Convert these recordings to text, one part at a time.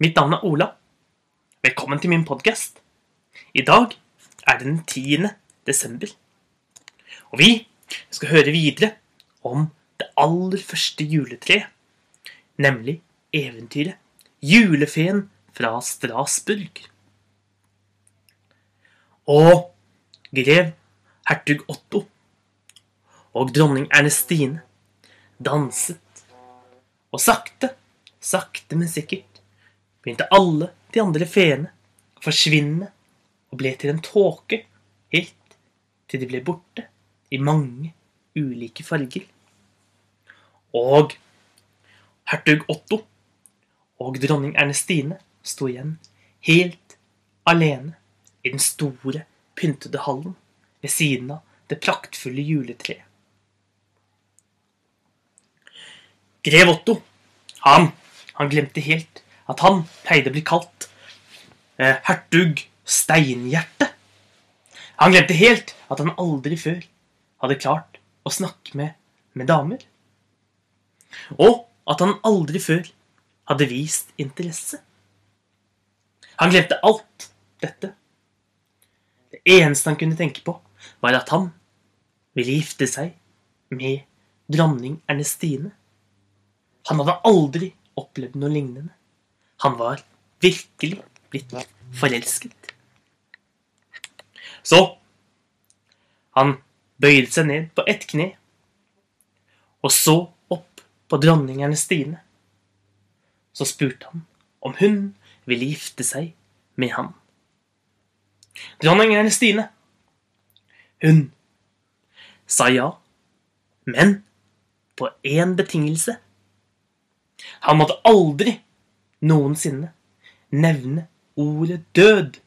Mitt navn er Ola. Velkommen til min podkast. I dag er det den 10. desember. Og vi skal høre videre om det aller første juletreet. Nemlig eventyret Julefeen fra Strasburg. Og grev hertug Otto og dronning Ernestine danset. Og sakte, sakte, men sikkert begynte alle de andre feene å forsvinne og ble til en tåke helt til de ble borte i mange ulike farger. Og hertug Otto og dronning Ernestine sto igjen helt alene i den store, pyntede hallen ved siden av det praktfulle juletreet. Grev Otto, han, han glemte helt at han pleide å bli kalt eh, hertug Steinhjerte. Han glemte helt at han aldri før hadde klart å snakke med, med damer. Og at han aldri før hadde vist interesse. Han glemte alt dette. Det eneste han kunne tenke på, var at han ville gifte seg med dronning Ernestine. Han hadde aldri opplevd noe lignende. Han var virkelig blitt forelsket. Så han bøyde seg ned på ett kne og så opp på dronning Ernestine. Så spurte han om hun ville gifte seg med ham. Dronning Ernestine, hun sa ja, men på én betingelse. Han måtte aldri noensinne nevne ordet død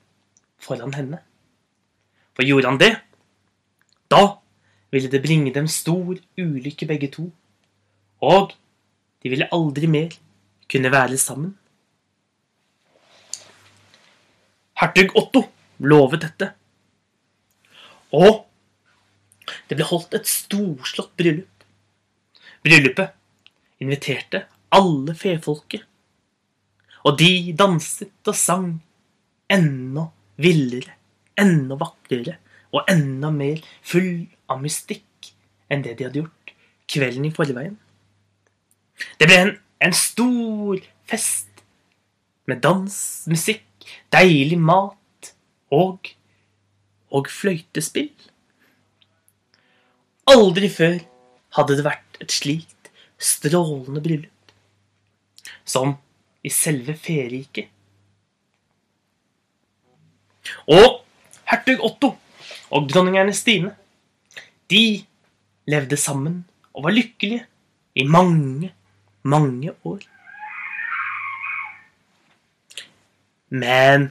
foran henne. For gjorde han det, da ville det bringe dem stor ulykke begge to, og de ville aldri mer kunne være sammen. Hertug Otto lovet dette, og det ble holdt et storslått bryllup. Bryllupet inviterte alle fefolket. Og de danset og sang enda villere, enda vakrere og enda mer full av mystikk enn det de hadde gjort kvelden i forveien. Det ble en, en stor fest med dans, musikk, deilig mat og og fløytespill. Aldri før hadde det vært et slikt strålende bryllup som i selve feriket. Og hertug Otto og dronning Ernestine, de levde sammen og var lykkelige i mange, mange år. Men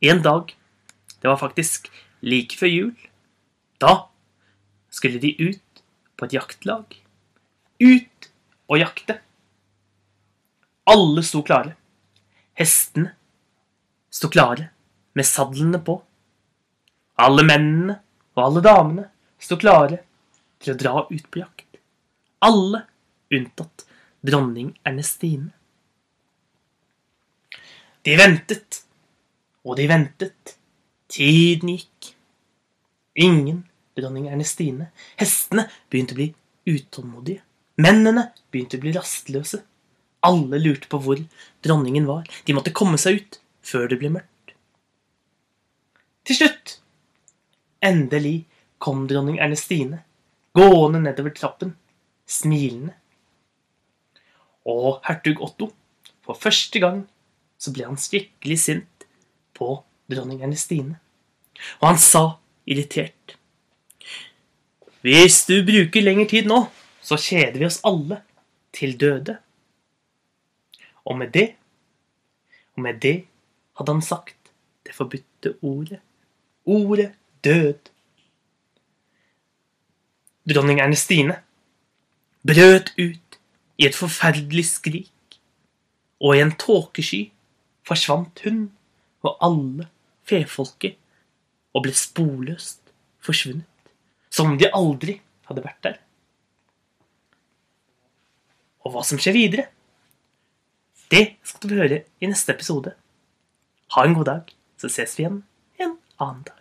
en dag, det var faktisk like før jul, da skulle de ut på et jaktlag. Ut og jakte. Alle sto klare. Hestene sto klare med sadlene på. Alle mennene og alle damene sto klare til å dra ut på jakt. Alle unntatt dronning Ernestine. De ventet, og de ventet. Tiden gikk. Ingen dronning Ernestine. Hestene begynte å bli utålmodige. Mennene begynte å bli rastløse. Alle lurte på hvor dronningen var. De måtte komme seg ut før det ble mørkt. Til slutt, endelig, kom dronning Ernestine gående nedover trappen, smilende. Og hertug Otto, for første gang, så ble han skikkelig sint på dronning Ernestine. Og han sa irritert Hvis du bruker lengre tid nå, så kjeder vi oss alle til døde. Og med det, og med det hadde han sagt det forbudte ordet. Ordet død. Dronning Ernestine brøt ut i et forferdelig skrik, og i en tåkesky forsvant hun og alle fefolket og ble sporløst forsvunnet, som om de aldri hadde vært der. Og hva som skjer videre, Det skal du høre i neste episode. Ha en god dag, så ses vi igjen en annen dag.